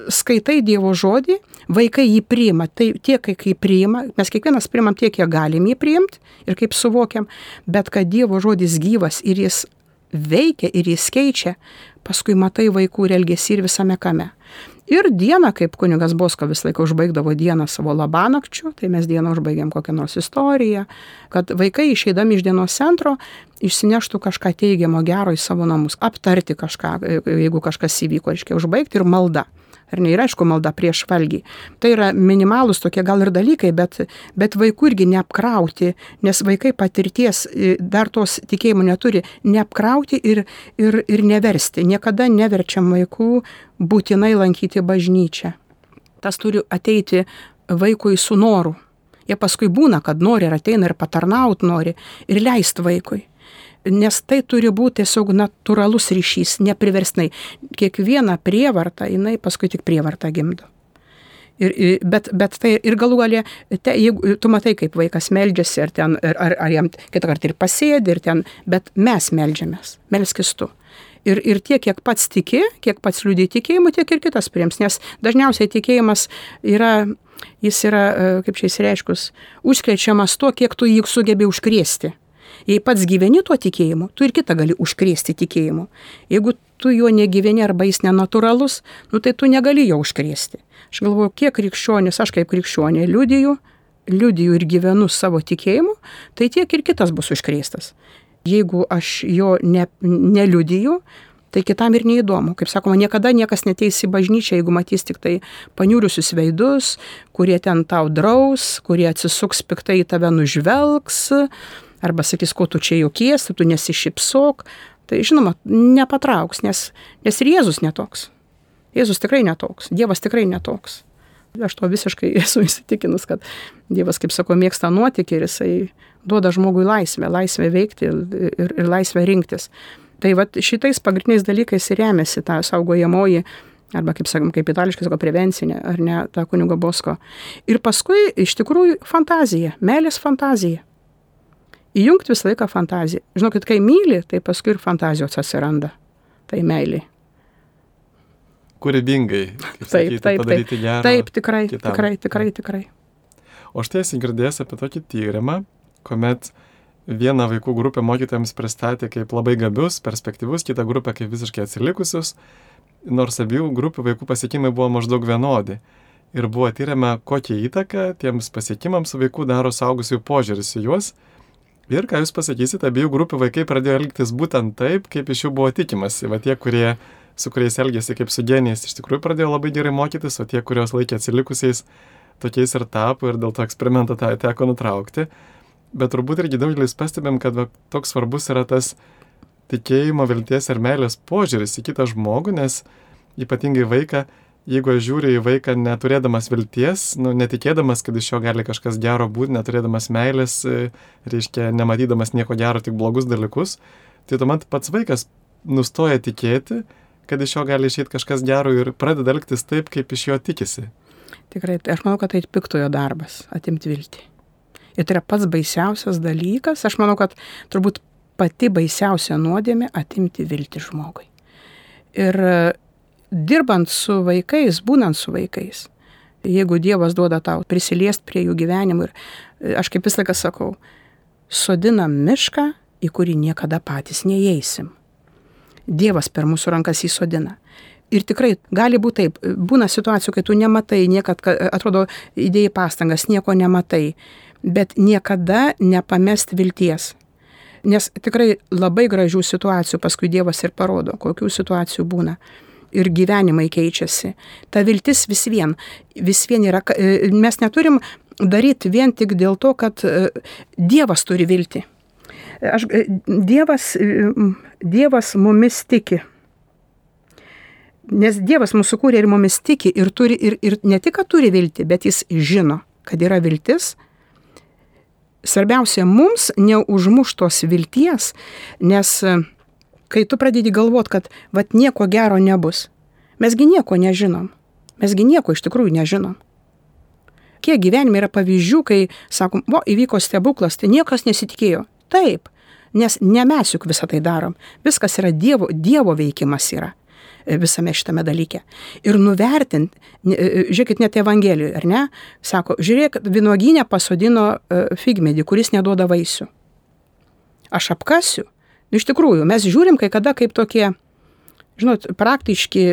Speaker 2: skaitai Dievo žodį, vaikai jį priima. Tai tiek, kiek jį priima, mes kiekvienas priimam tiek, kiek galim jį priimti ir kaip suvokiam, bet kad Dievo žodis gyvas ir jis veikia ir jis keičia, paskui matai vaikų ir elgesį ir visame kame. Ir dieną, kaip kunigas Bosko visą laiką užbaigdavo dieną savo labanakčių, tai mes dieną užbaigėm kokią nors istoriją, kad vaikai išeidami iš dienos centro išsineštų kažką teigiamo gero į savo namus, aptarti kažką, jeigu kažkas įvyko, reiškia užbaigti ir malda ar ne, ir aišku, malda prieš valgį. Tai yra minimalus tokie gal ir dalykai, bet, bet vaikų irgi neapkrauti, nes vaikai patirties e, dar tos tikėjimų neturi, neapkrauti ir, ir, ir neversti. Niekada neverčiam vaikų būtinai lankyti bažnyčią. Tas turi ateiti vaikui su noru. Jie paskui būna, kad nori ir ateina ir patarnaut nori ir leist vaikui nes tai turi būti tiesiog natūralus ryšys, nepriversnai. Kiekviena prievarta, jinai paskui tik prievartą gimdo. Ir, bet, bet tai ir galų galę, te, jeigu tu matai, kaip vaikas meldžiasi, ar, ten, ar, ar jam kitą kartą ir pasėdi, ir ten, bet mes meldžiamės, melskis tu. Ir, ir tiek, kiek pats tiki, kiek pats liūdė tikėjimu, tiek ir kitas priims, nes dažniausiai tikėjimas yra, jis yra, e, kaip čia įsireiškus, užkrečiamas tuo, kiek tu jį sugebi užkrėsti. Jei pats gyveni tuo tikėjimu, tu ir kitą gali užkrėsti tikėjimu. Jeigu tu juo negyveni arba jis nenatūralus, nu tai tu negali jo užkrėsti. Aš galvoju, kiek krikščionis, aš kaip krikščionė liudiju, liudiju ir gyvenu savo tikėjimu, tai tiek ir kitas bus užkrėstas. Jeigu aš jo ne, neliudiju, tai kitam ir neįdomu. Kaip sakoma, niekada niekas neteis į bažnyčią, jeigu matys tik tai paniūriusius veidus, kurie ten tau draus, kurie atsisuks piktai į tave nužvelgs arba sakys, ko tu čia jokiesi, tu nesišypsok, tai žinoma, nepatrauks, nes, nes ir Jėzus netoks. Jėzus tikrai netoks, Dievas tikrai netoks. Aš to visiškai esu įsitikinus, kad Dievas, kaip sako, mėgsta nuotykį ir jisai duoda žmogui laisvę, laisvę veikti ir, ir, ir laisvę rinktis. Tai va šitais pagrindiniais dalykais ir remiasi ta saugojamoji, arba kaip sakom, kaip itališkai sako, prevencinė, ar ne, ta kunigo bosko. Ir paskui iš tikrųjų fantazija, meilės fantazija įjungti visą laiką fantaziją. Žinokit, kai myli, tai paskui ir fantazijos atsiranda. Tai meiliai.
Speaker 1: Kūrybingai.
Speaker 2: Taip, sakyti, taip, taip. Gerą, taip, tikrai, kitam. tikrai, tikrai, tikrai.
Speaker 1: O štai esi girdėjęs apie tokį tyrimą, kuomet vieną vaikų grupę mokytojams pristatė kaip labai gabius, perspektyvus, kitą grupę kaip visiškai atsilikusius, nors abiejų grupių vaikų pasiekimai buvo maždaug vienodi. Ir buvo tyriama, kokią įtaką tiems pasiekimams vaikų daro saugusiųjų požiūris į juos Ir ką Jūs pasakysite, abiejų grupių vaikai pradėjo elgtis būtent taip, kaip iš jų buvo tikimasi. Va tie, kurie, su kuriais elgėsi kaip su genijais, iš tikrųjų pradėjo labai gerai mokytis, o tie, kuriuos laikė atsilikusiais, tokiais ir tapo ir dėl to eksperimento tą teko nutraukti. Bet turbūt irgi daugelis pastebėm, kad va, toks svarbus yra tas tikėjimo, vilties ir meilės požiūris į kitą žmogų, nes ypatingai vaiką, jeigu aš žiūriu į vaiką neturėdamas vilties, nu, netikėdamas, kad iš jo gali kažkas gero būti, neturėdamas meilės, e, reiškia, nematydamas nieko gero, tik blogus dalykus, tai tuomet pats vaikas nustoja tikėti, kad iš jo gali išeiti kažkas gero ir pradeda elgtis taip, kaip iš jo tikisi.
Speaker 2: Tikrai, aš manau, kad tai piktojo darbas - atimti viltį. Ir tai yra pats baisiausias dalykas. Aš manau, kad turbūt pati baisiausia nuodėmė - atimti viltį žmogui. Ir dirbant su vaikais, būnant su vaikais, jeigu Dievas duoda tau prisiliest prie jų gyvenimų ir e, aš kaip visą laiką sakau, sodinam mišką, į kurį niekada patys neįeisim. Dievas per mūsų rankas įsodina. Ir tikrai gali būti taip, būna situacijų, kai tu nematai, niekad, atrodo, įdėjai pastangas, nieko nematai, bet niekada nepamest vilties. Nes tikrai labai gražių situacijų paskui Dievas ir parodo, kokių situacijų būna. Ir gyvenimai keičiasi. Ta viltis vis vien, vis vien yra, mes neturim daryti vien tik dėl to, kad e, Dievas turi viltį. Aš, e, dievas, e, dievas mumis tiki. Nes Dievas mūsų kūrė ir mumis tiki ir, turi, ir, ir ne tik, kad turi viltį, bet jis žino, kad yra viltis. Svarbiausia mums neužmuštos vilties, nes e, kai tu pradedi galvot, kad vat nieko gero nebus, mesgi nieko nežinom, mesgi nieko iš tikrųjų nežinom. Kiek gyvenime yra pavyzdžių, kai sakom, o įvyko stebuklas, tai niekas nesitikėjo. Taip, nes ne mes juk visą tai darom. Viskas yra Dievo, dievo veikimas yra e, visame šitame dalyke. Ir nuvertint, e, e, žiūrėkit, net Evangelijoje, ar ne, sako, žiūrėk, vynoginė pasodino figmedį, kuris neduoda vaisių. Aš apkasiu. Nu, iš tikrųjų, mes žiūrim kai kada kaip tokie, žinot, praktiški,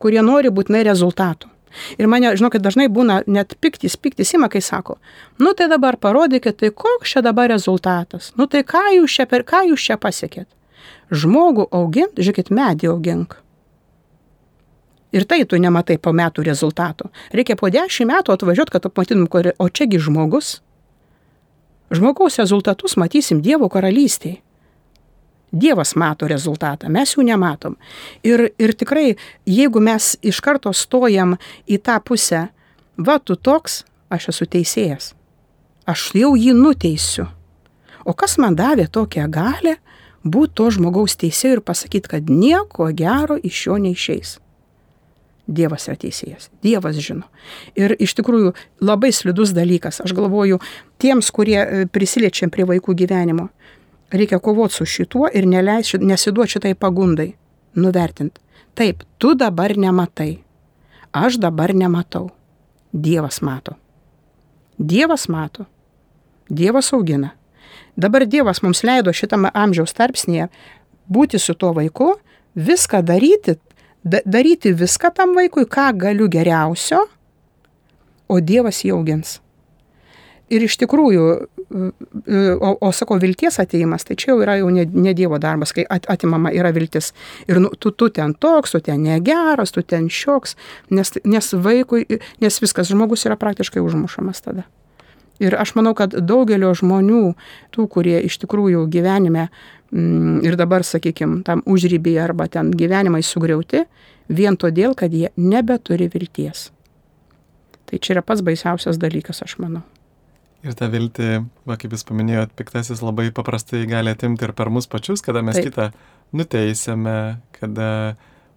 Speaker 2: kurie nori būtinai rezultatų. Ir mane, žinokit, dažnai būna net piktis, piktis ima, kai sako, nu tai dabar parodykit, tai koks čia dabar rezultatas, nu tai ką jūs čia, per, ką jūs čia pasiekėt. Žmogų augint, žiūrėkit, medį augink. Ir tai tu nematai po metų rezultatų. Reikia po dešimt metų atvažiuoti, kad pamatytum, o čiagi žmogus. Žmogaus rezultatus matysim Dievo karalystėje. Dievas mato rezultatą, mes jų nematom. Ir, ir tikrai, jeigu mes iš karto stojam į tą pusę, va tu toks, aš esu teisėjas. Aš jau jį nuteisiu. O kas man davė tokią galę būti to žmogaus teisėjų ir pasakyti, kad nieko gero iš jo neišeis. Dievas yra teisėjas, Dievas žino. Ir iš tikrųjų labai slidus dalykas, aš galvoju, tiems, kurie e, prisiliečiam prie vaikų gyvenimo, reikia kovoti su šituo ir neleisti, nesiduoti šitai pagundai, nuvertinti. Taip, tu dabar nematai, aš dabar nematau. Dievas mato. Dievas mato. Dievas augina. Dabar Dievas mums leido šitame amžiaus tarpsnėje būti su tuo vaiku, viską daryti, da, daryti viską tam vaikui, ką galiu geriausio, o Dievas jį augins. Ir iš tikrųjų, o, o sako, vilties ateimas, tai čia jau yra jau ne, ne Dievo darbas, kai at, atimama yra viltis. Ir nu, tu, tu ten toks, tu ten negeras, tu ten šioks, nes, nes vaikui, nes viskas, žmogus yra praktiškai užmušamas tada. Ir aš manau, kad daugelio žmonių, tų, kurie iš tikrųjų gyvenime mm, ir dabar, sakykime, tam užrybėje arba ten gyvenimai sugriauti, vien todėl, kad jie nebeturi vilties. Tai čia yra pats baisiausias dalykas, aš manau.
Speaker 1: Ir tą viltį, va, kaip jūs paminėjot, piktasis labai paprastai gali atimti ir per mus pačius, kada mes Taip. kitą nuteisėme, kada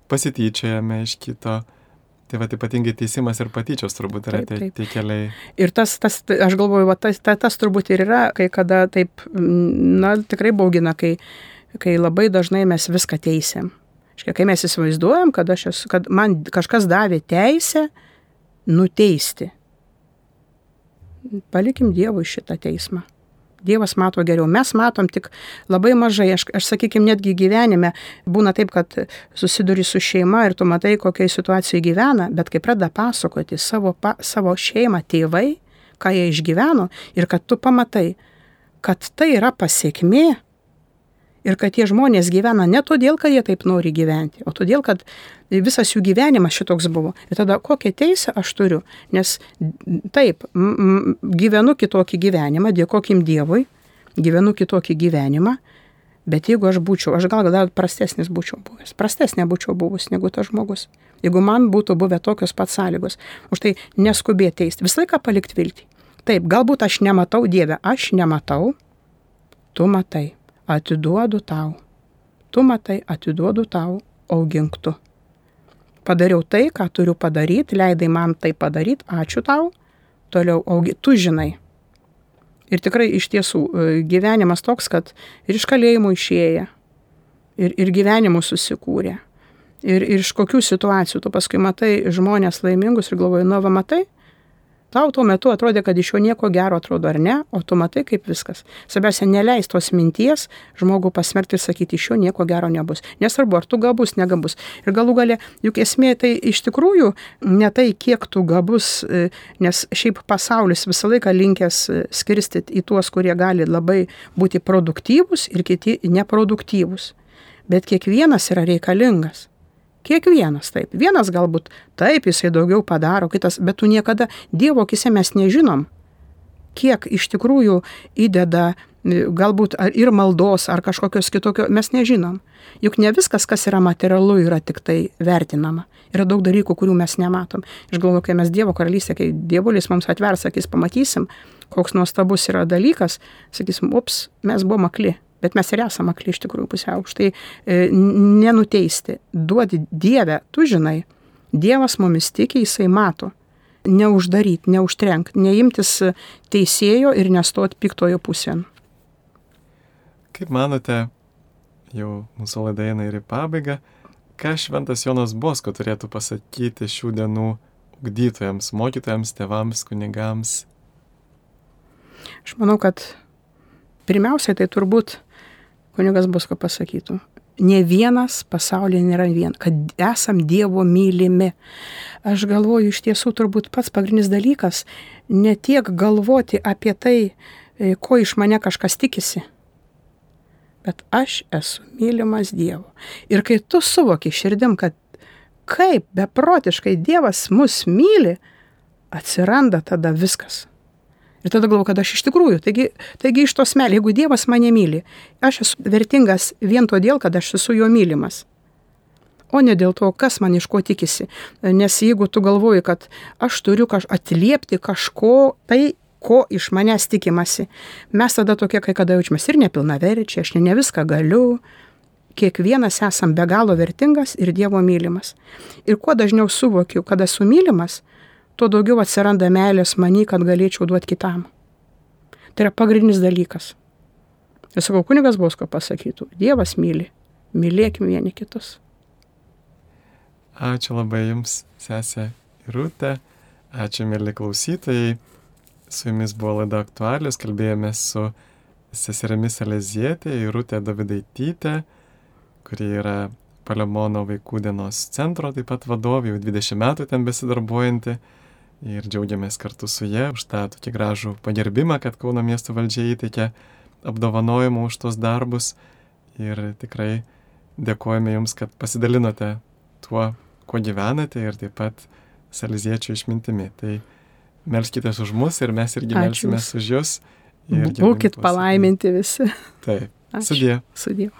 Speaker 1: pasityčiojame iš kito. Tai va, ypatingai teisimas ir patyčios turbūt yra taip, taip. tie, keliai.
Speaker 2: Ir tas, tas aš galvoju, va, tas, tas, tas turbūt ir yra, kai kada taip, na, tikrai baugina, kai, kai labai dažnai mes viską teisėm. Škia, kai mes įsivaizduojam, kad, esu, kad man kažkas davė teisę nuteisti palikim Dievui šitą teismą. Dievas mato geriau, mes matom tik labai mažai, aš, aš sakykime, netgi gyvenime būna taip, kad susiduri su šeima ir tu matai, kokioje situacijoje gyvena, bet kai pradeda pasakoti savo, pa, savo šeimą tėvai, ką jie išgyveno ir kad tu pamatai, kad tai yra pasiekmė Ir kad tie žmonės gyvena ne todėl, kad jie taip nori gyventi, o todėl, kad visas jų gyvenimas šitoks buvo. Ir tada kokią teisę aš turiu? Nes taip, gyvenu kitokį gyvenimą, dėkokim Dievui, gyvenu kitokį gyvenimą, bet jeigu aš būčiau, aš gal dar prastesnis būčiau buvęs, prastesnė būčiau buvus negu tas žmogus. Jeigu man būtų buvę tokios pat sąlygos, už tai neskubėti teisti, visą laiką palikti viltį. Taip, galbūt aš nematau Dievę, aš nematau, tu matai atiduodu tau. Tu matai, atiduodu tau, augink tu. Padariau tai, ką turiu padaryti, leidai man tai padaryti, ačiū tau, toliau augi, tu žinai. Ir tikrai iš tiesų e, gyvenimas toks, kad ir iš kalėjimų išėję, ir, ir gyvenimų susikūrė. Ir, ir iš kokių situacijų tu paskui matai žmonės laimingus ir galvoji, nu va matai, Tau tuo metu atrodė, kad iš jo nieko gero atrodo ar ne, o tu matai, kaip viskas. Svarbiausia, neleis tos minties žmogų pasmerkti ir sakyti, iš jo nieko gero nebus. Nesvarbu, ar tu gabus, negabus. Ir galų gale, juk esmė tai iš tikrųjų ne tai, kiek tu gabus, e, nes šiaip pasaulis visą laiką linkęs e, skirstyti į tuos, kurie gali labai būti produktyvus ir kiti neproduktyvus. Bet kiekvienas yra reikalingas. Kiekvienas taip. Vienas galbūt taip, jisai daugiau padaro, kitas, bet tu niekada Dievo akise mes nežinom, kiek iš tikrųjų įdeda galbūt ir maldos, ar kažkokios kitokio, mes nežinom. Juk ne viskas, kas yra materialu, yra tik tai vertinama. Yra daug dalykų, kurių mes nematom. Iš galvo, kai mes Dievo karalystė, kai Dievulis mums atvers, sakys, pamatysim, koks nuostabus yra dalykas, sakysim, ups, mes buvome akli, bet mes ir esame akli iš tikrųjų pusiau. Štai e, nenuteisti, duodi Dievę, tu žinai, Dievas mumis tiki, jisai mato. Neuždaryti, neužtrenkti, neimtis teisėjo ir nestoti piktojo pusėn.
Speaker 1: Kaip manote, jau mūsų laida eina ir į pabaigą, ką šventas Jonas Bosko turėtų pasakyti šių dienų ugdytojams, mokytojams, tėvams, kunigams?
Speaker 2: Aš manau, kad pirmiausiai tai turbūt kunigas Busko pasakytų. Ne vienas pasaulyje nėra vien, kad esam Dievo mylimi. Aš galvoju, iš tiesų turbūt pats pagrindinis dalykas ne tiek galvoti apie tai, e, ko iš mane kažkas tikisi, bet aš esu mylimas Dievo. Ir kai tu suvoki širdim, kad kaip beprotiškai Dievas mus myli, atsiranda tada viskas. Ir tada galvoju, kad aš iš tikrųjų, taigi, taigi iš tos meilės, jeigu Dievas mane myli, aš esu vertingas vien todėl, kad aš esu jo mylimas. O ne dėl to, kas man iš ko tikisi. Nes jeigu tu galvoji, kad aš turiu kaž atliepti kažko, tai ko iš manęs tikimasi, mes tada tokie kai kada jaučiamės ir nepilnaverčiai, aš ne, ne viską galiu, kiekvienas esam be galo vertingas ir Dievo mylimas. Ir kuo dažniau suvokiu, kad esu mylimas, tuo daugiau atsiranda meilės many, kad galėčiau duoti kitam. Tai yra pagrindinis dalykas. Ir sakau, kunigas Bosko pasakytų, Dievas myli, mylėkime vieni kitus.
Speaker 1: Ačiū labai Jums, sesė Rūtė, ačiū mėly klausytojai. Su Jumis buvo laida aktualius, kalbėjome su seserimis Alezietė, Rūtė Davidaitytė, kuri yra Palemono vaikų dienos centro taip pat vadovė, jau 20 metų ten besidarbuojanti ir džiaugiamės kartu su jie už tą tokį gražų pagerbimą, kad Kauno miesto valdžia įteikė apdovanojimą už tos darbus ir tikrai dėkojame Jums, kad pasidalinote tuo, kuo gyvenate ir taip pat saliziečių išmintimi. Tai melskite už mus ir mes irgi melsimės už Jūs.
Speaker 2: Būkit palaiminti visi.
Speaker 1: Taip. Sudie.
Speaker 2: Sudie.